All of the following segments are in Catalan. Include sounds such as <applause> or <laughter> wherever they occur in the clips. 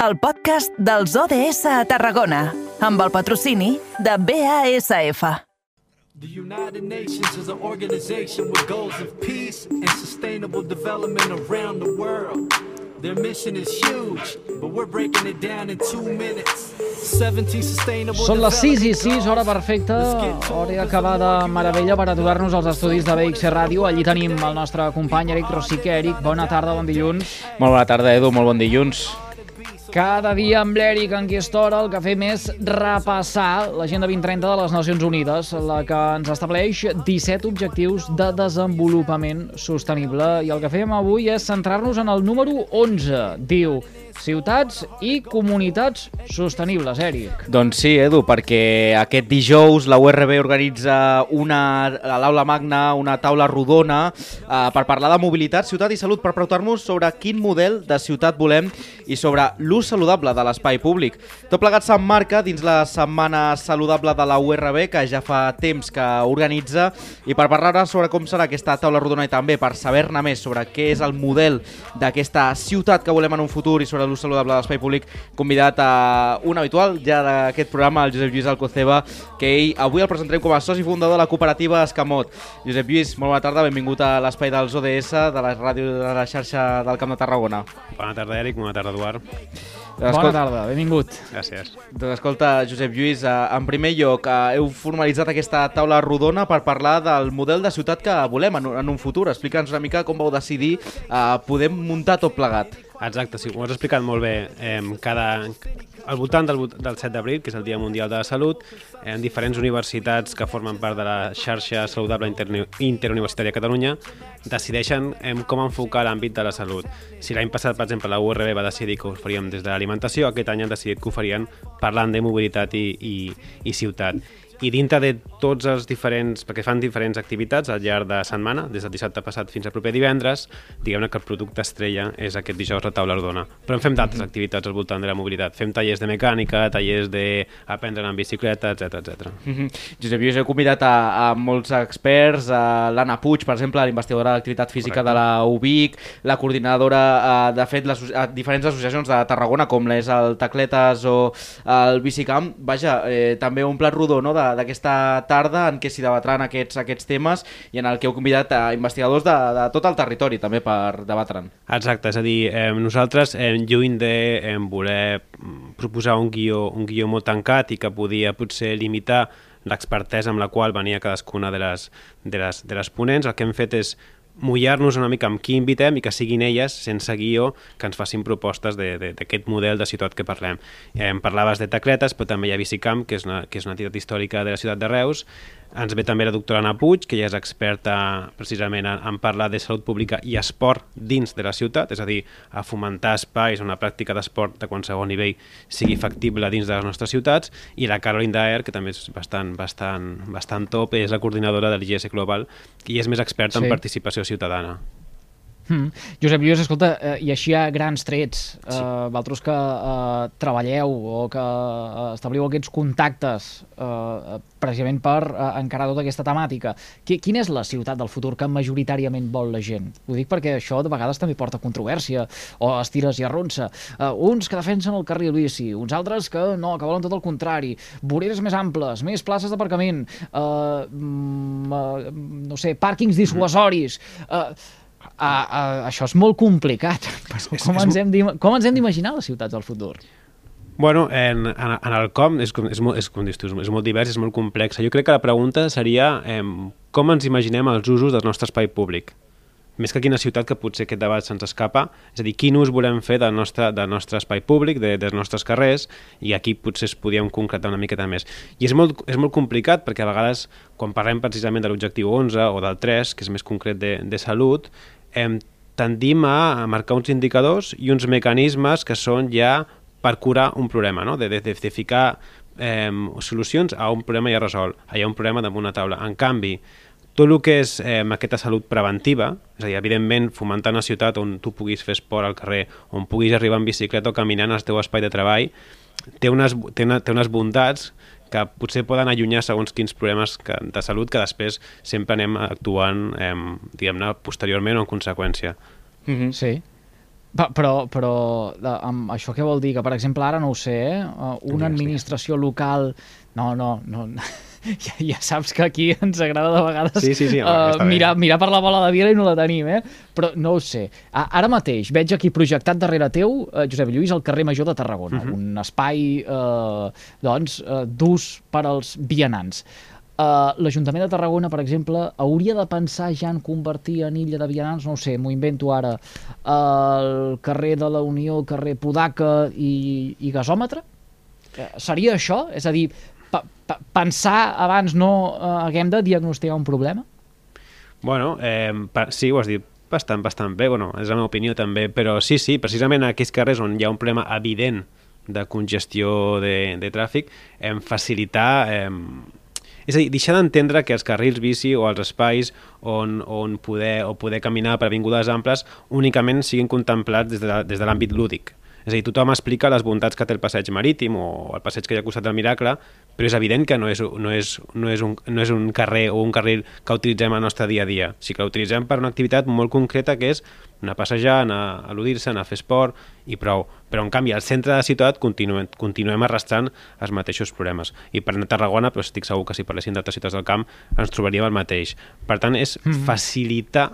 el podcast dels ODS a Tarragona, amb el patrocini de BASF. The United Nations is an organization with goals of peace and sustainable development around the world. Their mission is huge, but we're breaking it down in two minutes. 17 sustainable Són les 6 i 6, hora perfecta, hora acabada meravella per aturar-nos als estudis de BXC Ràdio. Allí tenim el nostre company Eric Rosique. Eric, bona tarda, bon dilluns. Molt bona tarda, Edu, molt bon dilluns. Cada dia amb l'Eric en aquesta hora el que fem és repassar l'Agenda 2030 de les Nacions Unides, la que ens estableix 17 objectius de desenvolupament sostenible. I el que fem avui és centrar-nos en el número 11. Diu, ciutats i comunitats sostenibles, Eric. Doncs sí, Edu, perquè aquest dijous la URB organitza una, a l'aula magna una taula rodona eh, per parlar de mobilitat, ciutat i salut, per preguntar-nos sobre quin model de ciutat volem i sobre l'ús saludable de l'espai públic. Tot plegat s'emmarca dins la Setmana Saludable de la URB, que ja fa temps que organitza, i per parlar sobre com serà aquesta taula rodona i també per saber-ne més sobre què és el model d'aquesta ciutat que volem en un futur i sobre l'ús saludable de l'espai públic, convidat a un habitual ja d'aquest programa, el Josep Lluís Alcoceba, que ell avui el presentarem com a soci fundador de la cooperativa Escamot. Josep Lluís, molt bona tarda, benvingut a l'espai dels ODS, de la ràdio de la xarxa del Camp de Tarragona. Bona tarda, Eric. Bona tarda, Eduard. Bona tarda, benvingut. Gràcies. Doncs escolta, Josep Lluís, eh, en primer lloc, eh, heu formalitzat aquesta taula rodona per parlar del model de ciutat que volem en, un- en un futur. Explica'ns una mica com vau decidir eh, poder muntar tot plegat. Exacte, sí, ho has explicat molt bé. Cada, al voltant del, del 7 d'abril, que és el Dia Mundial de la Salut, en diferents universitats que formen part de la xarxa saludable interuni- interuniversitària a Catalunya decideixen com enfocar l'àmbit de la salut. Si l'any passat, per exemple, la URB va decidir que ho faríem des de l'alimentació, aquest any han decidit que ho farien parlant de mobilitat i, i, i ciutat. I dintre de tots els diferents, perquè fan diferents activitats al llarg de setmana, des del dissabte passat fins al proper divendres, diguem-ne que el producte estrella és aquest dijous la taula rodona. Però en fem d'altres activitats al voltant de la mobilitat. Fem tallers de mecànica, tallers d'aprendre en bicicleta, etc etc. Mhm. Josep Lluís, heu convidat a, a molts experts, a l'Anna Puig, per exemple, la investigadora d'activitat física Correcte. de la UBIC, la coordinadora, eh, de fet, les a diferents associacions de Tarragona, com és el Tacletes o el Bicicamp. Vaja, eh, també un plat rodó no, d'aquesta tarda en què s'hi debatran aquests, aquests temes i en el que heu convidat a investigadors de, de tot el territori també per debatre'n. Exacte, és a dir, eh, nosaltres, eh, lluny de eh, voler mm, proposar un guió, un guió molt tancat i que podia potser limitar l'expertesa amb la qual venia cadascuna de les, de les, de les ponents, el que hem fet és mullar-nos una mica amb qui invitem i que siguin elles, sense guió, que ens facin propostes d'aquest model de ciutat que parlem. Eh, em parlaves de Tacletes, però també hi ha Bicicamp, que és una, que és una entitat històrica de la ciutat de Reus. Ens ve també la doctora Anna Puig, que ja és experta precisament en, en parlar de salut pública i esport dins de la ciutat, és a dir, a fomentar espais on la pràctica d'esport de qualsevol nivell sigui factible dins de les nostres ciutats, i la Caroline Daer, que també és bastant, bastant, bastant top, és la coordinadora de l'IGS Global, i és més experta Sí. en participació ciutadana. Mm. Josep Lluís, escolta, eh, i així a grans trets, eh, Sí. vosaltres que eh, treballeu o que eh, establiu aquests contactes eh, precisament per eh, encarar tota aquesta temàtica, qui, quina és la ciutat del futur que majoritàriament vol la gent? Ho dic perquè això de vegades també porta controvèrsia o estires i arronsa. Eh, uns que defensen el carril bici, uns altres que no, que volen tot el contrari, voreres més amples, més places d'aparcament, eh, mm, eh, no sé, pàrquings dissuasoris... Eh, Uh, uh, això és molt complicat. <laughs> Però com, ens hem com ens hem d'imaginar les ciutats del futur? Bueno, en, en, en el com és, és, molt, és, com dius tu, és molt divers, és molt complex. Jo crec que la pregunta seria eh, com ens imaginem els usos del nostre espai públic? Més que quina ciutat, que potser aquest debat se'ns escapa, és a dir, quin ús volem fer del nostre, del nostre espai públic, de, dels nostres carrers, i aquí potser es podíem concretar una miqueta més. I és molt, és molt complicat perquè a vegades, quan parlem precisament de l'objectiu 11 o del 3, que és més concret de, de salut, eh, tendim a marcar uns indicadors i uns mecanismes que són ja per curar un problema, no? de, de, de, ficar eh, solucions a un problema ja resolt, ha un problema damunt una taula. En canvi, tot el que és eh, aquesta salut preventiva, és a dir, evidentment, fomentar una ciutat on tu puguis fer esport al carrer, on puguis arribar en bicicleta o caminant al teu espai de treball, té unes, té una, té unes bondats que potser poden allunyar segons quins problemes que, de salut que després sempre anem actuant, eh, diguem-ne, posteriorment o en conseqüència. Mm -hmm. Sí. Però, però de, amb això què vol dir? Que, per exemple, ara no ho sé, eh? Una administració local... No, no, no... <laughs> Ja, ja saps que aquí ens agrada de vegades Sí, sí, sí, home, uh, mirar, mirar per la bola de vidre i no la tenim, eh? Però no ho sé. A, ara mateix veig aquí projectat darrere teu, uh, Josep Lluís, el carrer Major de Tarragona, Mhm. un espai uh, doncs, uh, d'ús per als vianants. Uh, L'Ajuntament de Tarragona, per exemple, hauria de pensar ja en convertir en illa de vianants, no sé, m'ho invento ara, el carrer de la Unió, el carrer Podaca i, i gasòmetre? Eh, Seria això? És a dir, pensar abans no eh, haguem de diagnosticar un problema? Bueno, eh, sí, ho has dit bastant, bastant bé, bueno, és la meva opinió també, però sí, sí, precisament en aquells carrers on hi ha un problema evident de congestió de, de tràfic, eh, facilitar... Eh, és a dir, deixar d'entendre que els carrils bici o els espais on, on poder, o poder caminar per avingudes amples únicament siguin contemplats des de, la- des de l'àmbit lúdic. És a dir, tothom explica les bondats que té el passeig marítim o el passeig que hi ha costat del Miracle, però és evident que no és, no és, no és, un, no és un carrer o un carril que utilitzem al nostre dia a dia. Sí que l'utilitzem per una activitat molt concreta que és anar a passejar, anar a al·ludir-se, anar a fer esport i prou. Però, en canvi, al centre de la ciutat continuem, continuem arrastrant els mateixos problemes. I per anar a Tarragona, però estic segur que si parléssim d'altres ciutats del camp, ens trobaríem el mateix. Per tant, és facilitar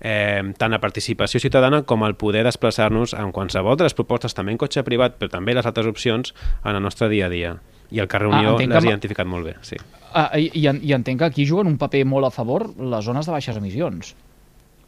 eh, tant la participació ciutadana com el poder desplaçar-nos en qualsevol de les propostes, també en cotxe privat, però també les altres opcions en el nostre dia a dia. I el carrer Ah, Unió entenc l'has que identificat molt bé, sí. Ah, i, i, en- I entenc que aquí juguen un paper molt a favor les zones de baixes emissions.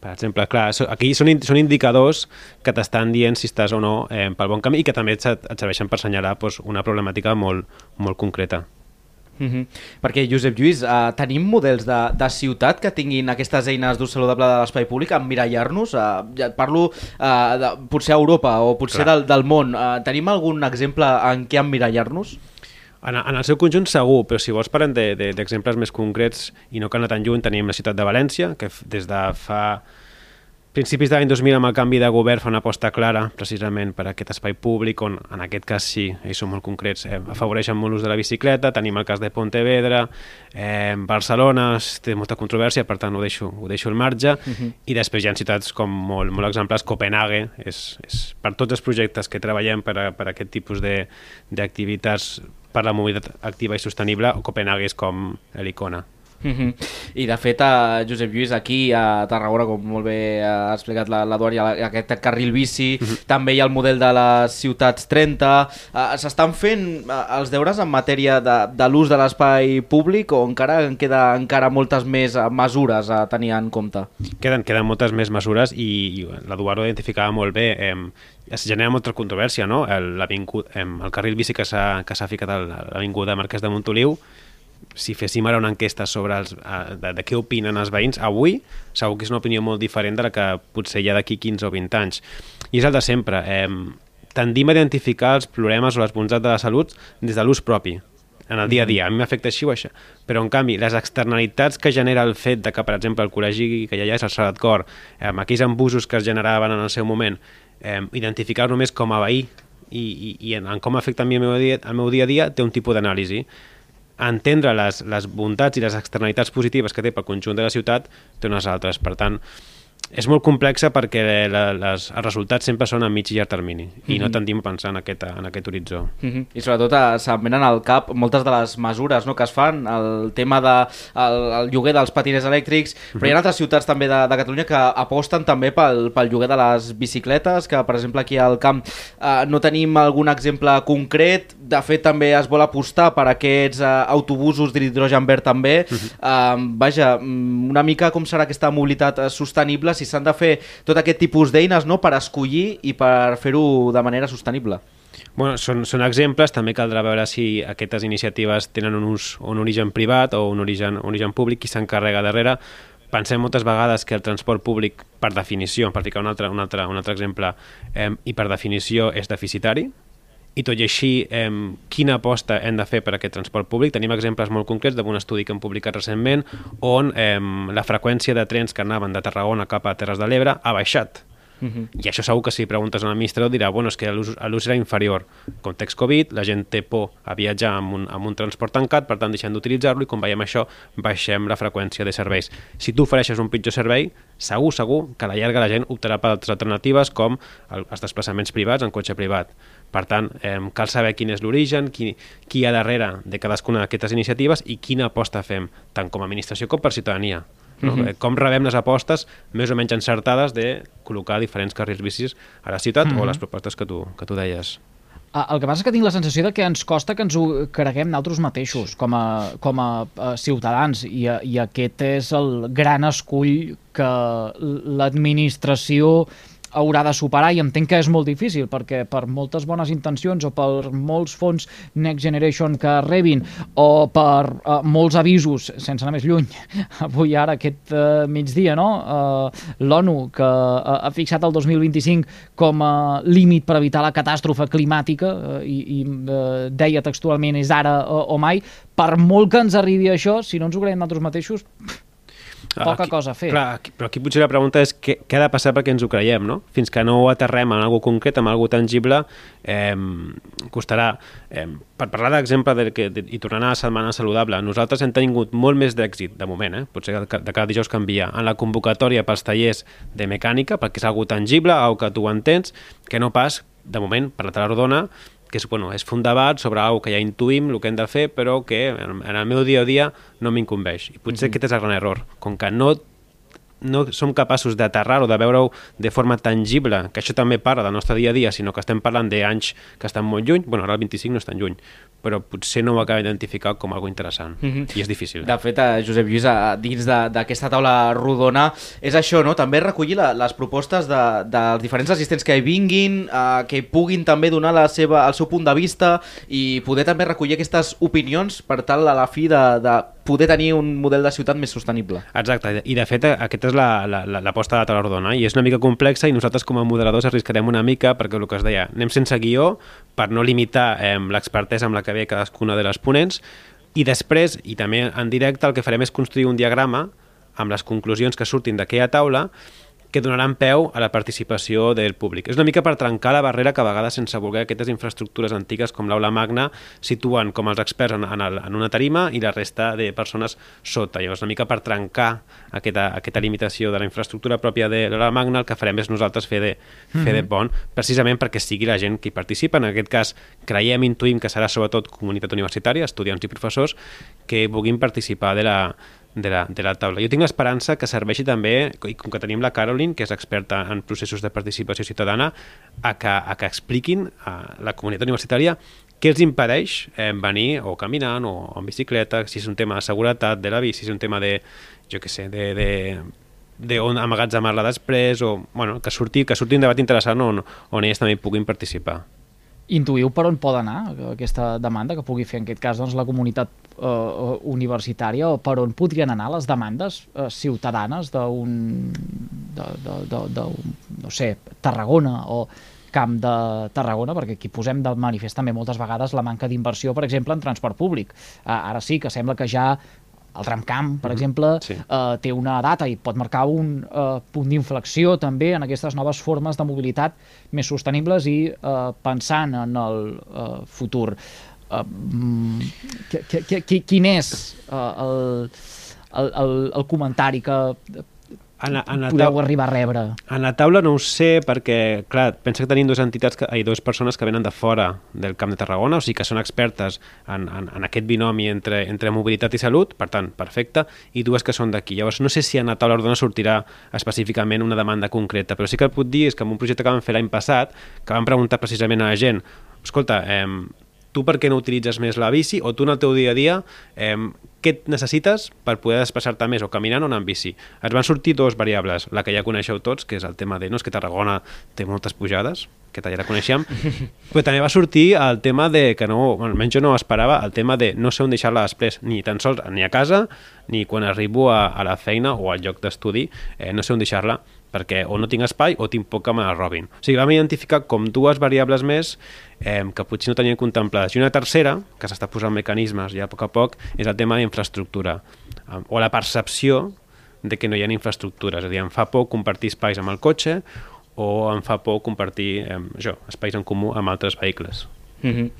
Per exemple, clar, aquí són, in- són indicadors que t'estan dient si estàs o no eh, pel bon camí i que també et, et serveixen per assenyalar doncs, una problemàtica molt, molt concreta. Mm -hmm. Perquè, Josep Lluís, uh, tenim models de, de ciutat que tinguin aquestes eines d'ús saludable de l'espai públic, emmirallar-nos? Uh, ja parlo uh, de, potser a Europa o potser Clar. del, del món. Uh, tenim algun exemple en què emmirallar-nos? En, en el seu conjunt segur, però si vols parlem de- de- d'exemples més concrets i no cal anar tan lluny, tenim la ciutat de València, que des de fa principis de l'any 2000 amb el canvi de govern fa una aposta clara precisament per aquest espai públic on en aquest cas sí, ells són molt concrets eh, afavoreixen molt l'ús de la bicicleta tenim el cas de Pontevedra eh, Barcelona té molta controvèrsia per tant ho deixo, ho deixo al marge uh -huh. i després hi ha ciutats com molt, molt exemplars Copenhague és, és per tots els projectes que treballem per, a, per a aquest tipus de- d'activitats per la mobilitat activa i sostenible Copenhague és com l'icona Mm -hmm. I de fet, a Josep Lluís, aquí a Tarragona, com molt bé ha explicat la- l'Eduard, hi ha aquest carril bici, mm -hmm. també hi ha el model de les ciutats 30. Uh, S'estan fent uh, els deures en matèria de, de l'ús de l'espai públic o encara en queda encara moltes més uh, mesures a tenir en compte? Queden, queden moltes més mesures i, i l'Eduard ho identificava molt bé. Eh, es genera molta controvèrsia, no? El, el carril bici que s'ha ficat a l'avinguda Marquès de Montoliu, si féssim ara una enquesta sobre els, eh, de, de què opinen els veïns, avui segur que és una opinió molt diferent de la que potser hi ha d'aquí 15 o 20 anys. I és el de sempre. Eh, tendim a identificar els problemes o les bondats de la salut des de l'ús propi, en el dia a dia. A mi m'afecta així o això. Però, en canvi, les externalitats que genera el fet de que, per exemple, el col·legi que hi ha és el Salat Cor, eh, amb aquells embusos que es generaven en el seu moment, eh, identificar només com a veí i, i, i en, en com afecta a mi el meu dia, el meu dia a dia té un tipus d'anàlisi entendre les, les bondats i les externalitats positives que té pel conjunt de la ciutat té unes altres. Per tant, és molt complexa perquè la, les, els resultats sempre són a mig i llarg termini i mm -hmm. no tendim a pensar en aquest, en aquest horitzó. Mm -hmm. I sobretot eh, se'm venen al cap moltes de les mesures no, que es fan, el tema de el, el lloguer dels patiners elèctrics, però hi ha altres ciutats també de, de Catalunya que aposten també pel, pel lloguer de les bicicletes, que per exemple aquí al camp eh, no tenim algun exemple concret, de fet també es vol apostar per aquests eh, autobusos d'hidrogen verd també, eh, vaja, mm, una mica com serà aquesta mobilitat eh, sostenible, si s'han de fer tot aquest tipus d'eines no, per escollir i per fer-ho de manera sostenible. Bueno, són, són exemples, també caldrà veure si aquestes iniciatives tenen un, ús, un origen privat o un origen, un origen públic, qui s'encarrega darrere. Pensem moltes vegades que el transport públic, per definició, per ficar un altre, un altre, un altre exemple, eh, i per definició és deficitari, i tot i així, eh, quina aposta hem de fer per aquest transport públic? Tenim exemples molt concrets d'un estudi que hem publicat recentment on eh, la freqüència de trens que anaven de Tarragona cap a Terres de l'Ebre ha baixat -huh. I això segur que si preguntes a l'administrador dirà, bueno, és que l'ús era inferior. Context Covid, la gent té por a viatjar amb un, amb un transport tancat, per tant deixem d'utilitzar-lo i quan veiem això baixem la freqüència de serveis. Si tu ofereixes un pitjor servei, segur, segur que a la llarga la gent optarà per altres alternatives com el, els desplaçaments privats en cotxe privat. Per tant, eh, cal saber quin és l'origen, qui, qui hi ha darrere de cadascuna d'aquestes iniciatives i quina aposta fem, tant com a administració com per ciutadania. No? Mm -hmm. Com rebem les apostes més o menys encertades de col·locar diferents carrils bicis a la ciutat mm -hmm. o les propostes que tu, que tu deies. El que passa és que tinc la sensació de que ens costa que ens ho creguem nosaltres mateixos, com a, com a, a ciutadans, i, i aquest és el gran escull que l'administració haurà de superar i entenc que és molt difícil perquè per moltes bones intencions o per molts fons Next Generation que rebin o per uh, molts avisos, sense anar més lluny <laughs> avui ara aquest uh, migdia no? uh, l'ONU que uh, ha fixat el 2025 com a límit per evitar la catàstrofe climàtica uh, i, i uh, deia textualment és ara uh, o mai, per molt que ens arribi això, si no ens ho creiem nosaltres mateixos poca aquí, cosa a fer. Clar, aquí, però aquí potser la pregunta és què, què ha de passar perquè ens ho creiem, no? Fins que no ho aterrem en algo concret, en algo tangible, eh, costarà. Eh, per parlar d'exemple de, que, de, i tornant a la setmana saludable, nosaltres hem tingut molt més d'èxit, de moment, eh? potser de, de cada dijous canvia, en la convocatòria pels tallers de mecànica, perquè és algo tangible, algo que tu entens, que no pas, de moment, per la tala rodona, que és, bueno, és fer un debat sobre alguna que ja intuïm el que hem de fer, però que en, en el meu dia a dia no m'incumbeix. I potser mm -hmm. aquest és el gran error. Com que no no som capaços d'aterrar o de veure-ho de forma tangible, que això també parla del nostre dia a dia, sinó que estem parlant d'anys que estan molt lluny, bueno, ara el 25 no és tan lluny, però potser no ho acaba d'identificar com algo interessant, mm -hmm. i és difícil. De fet, eh, Josep Lluís, a, dins d'aquesta taula rodona, és això, no? també recollir la, les propostes de, dels diferents assistents que hi vinguin, eh, que puguin també donar la seva, el seu punt de vista i poder també recollir aquestes opinions per tal a la fi de, de poder tenir un model de ciutat més sostenible. Exacte, i de fet aquesta és l'aposta la, la, de la Talardona i és una mica complexa i nosaltres com a moderadors arriscarem una mica perquè el que es deia, anem sense guió per no limitar eh, l'expertesa amb la que ve cadascuna de les ponents i després, i també en directe, el que farem és construir un diagrama amb les conclusions que surtin d'aquella taula que donaran peu a la participació del públic. És una mica per trencar la barrera que a vegades, sense voler, aquestes infraestructures antigues com l'aula magna situen com els experts en, en, el, en una tarima i la resta de persones sota. Llavors, una mica per trencar aquesta, aquesta limitació de la infraestructura pròpia de l'aula magna, el que farem és nosaltres fer de, fer mm -hmm. de mhm. pont, precisament perquè sigui la gent qui participa. En aquest cas, creiem, intuïm que serà sobretot comunitat universitària, estudiants i professors, que puguin participar de la, de la, de la taula. Jo tinc l'esperança que serveixi també, i com que tenim la Caroline, que és experta en processos de participació ciutadana, a que, a que expliquin a la comunitat universitària què els impedeix eh, venir o caminant o, en bicicleta, si és un tema de seguretat de la bici, si és un tema de, jo què sé, de, de, de on amagatzemar-la després, o bueno, que surti, que surti un debat interessant on, on ells també puguin participar. Intuïu per on pot anar aquesta demanda que pugui fer en aquest cas doncs, la comunitat eh, universitària o per on podrien anar les demandes eh, ciutadanes d'un, de, de, de, de, no sé, Tarragona o camp de Tarragona, perquè aquí posem de manifest també moltes vegades la manca d'inversió, per exemple, en transport públic. Eh, ara sí que sembla que ja el tramcamp, per mm -hmm. exemple, sí. eh, té una data i pot marcar un eh, punt d'inflexió també en aquestes noves formes de mobilitat més sostenibles i eh, pensant en el eh, futur. Uh, quin és uh, el, el, el, el comentari que en la, en la podeu arribar a rebre? En la taula no ho sé perquè, clar, pensa que tenim dues entitats, que, hi dues persones que venen de fora del Camp de Tarragona, o sigui que són expertes en, en, en aquest binomi entre, entre mobilitat i salut, per tant, perfecte, i dues que són d'aquí. Llavors, no sé si en la taula ordena sortirà específicament una demanda concreta, però sí que el puc dir és que en un projecte que vam fer l'any passat, que vam preguntar precisament a la gent, escolta, eh, tu per què no utilitzes més la bici o tu en el teu dia a dia eh, què necessites per poder desplaçar-te més o caminant o anar amb bici. Es van sortir dos variables, la que ja coneixeu tots, que és el tema de, no és que Tarragona té moltes pujades, que ja la coneixem, <laughs> però també va sortir el tema de, que no, bueno, almenys jo no esperava, el tema de no sé on deixar-la després, ni tan sols ni a casa, ni quan arribo a, a la feina o al lloc d'estudi, eh, no sé on deixar-la perquè o no tinc espai o tinc poc que me la robin. O sigui, vam identificar com dues variables més eh, que potser no tenien contemplades. I una tercera, que s'està posant mecanismes ja a poc a poc, és el tema d'infraestructura eh, o la percepció de que no hi ha infraestructures. És a dir, em fa por compartir espais amb el cotxe o em fa por compartir eh, això, espais en comú amb altres vehicles. Mm -hmm.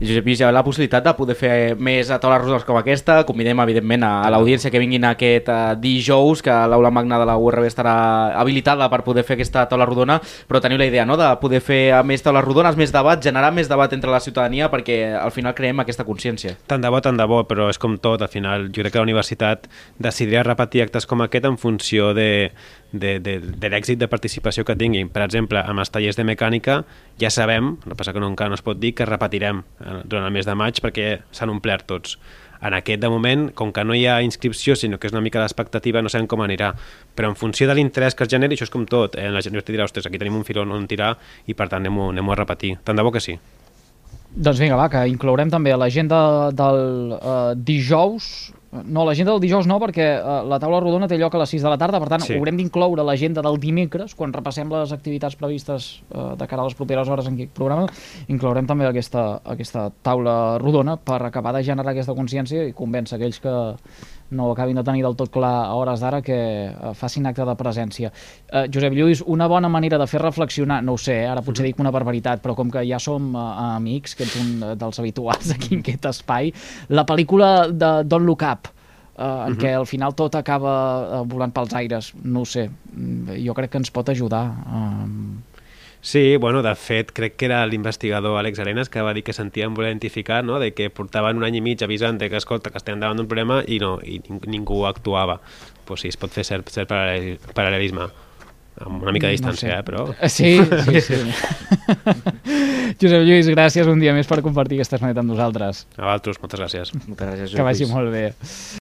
Josep Lluís, hi ha la possibilitat de poder fer més a taules rodones com aquesta. Convidem, evidentment, a, l'audiència que vinguin aquest uh, dijous, que l'aula magna de la URB estarà habilitada per poder fer aquesta taula rodona, però teniu la idea no?, de poder fer a més taules rodones, més debat, generar més debat entre la ciutadania, perquè al final creem aquesta consciència. Tant de bo, tant de bo, però és com tot, al final jo crec que la universitat decidirà repetir actes com aquest en funció de, de, de, de l'èxit de participació que tinguin. Per exemple, amb els tallers de mecànica ja sabem, el que passa que no, encara no es pot dir, que repetirem eh, durant el mes de maig perquè s'han omplert tots. En aquest, de moment, com que no hi ha inscripció, sinó que és una mica l'expectativa, no sabem com anirà. Però en funció de l'interès que es generi, això és com tot. Eh? La gent dirà, ostres, aquí tenim un filó on tirar i per tant anem-ho anem a repetir. Tant de bo que sí. Doncs vinga, va, que inclourem també a l'agenda del uh, dijous no, l'agenda del dijous no, perquè uh, la taula rodona té lloc a les 6 de la tarda, per tant, sí. haurem d'incloure l'agenda del dimecres, quan repassem les activitats previstes uh, de cara a les properes hores en aquest programa, inclourem també aquesta, aquesta taula rodona per acabar de generar aquesta consciència i convèncer aquells que no acabin de tenir del tot clar a hores d'ara que uh, facin acte de presència. Uh, Josep Lluís, una bona manera de fer reflexionar, no ho sé, ara potser dic una barbaritat, però com que ja som uh, amics, que ets un dels habituals aquí en aquest espai, la pel·lícula de Don't Look Up, uh, en uh -huh. què al final tot acaba uh, volant pels aires, no ho sé, jo crec que ens pot ajudar. Uh, Sí, bueno, de fet, crec que era l'investigador Àlex Arenas que va dir que sentien voler identificar, no?, de que portaven un any i mig avisant que, escolta, que estem davant d'un problema i no, i ningú actuava. Pues sí, es pot fer cert, cert paral·lelisme amb una mica de distància, no sé. eh, però... Sí, sí, sí. <laughs> Josep Lluís, gràcies un dia més per compartir aquesta estoneta amb nosaltres. A vosaltres, moltes gràcies. Moltes gràcies, Que vagi molt bé.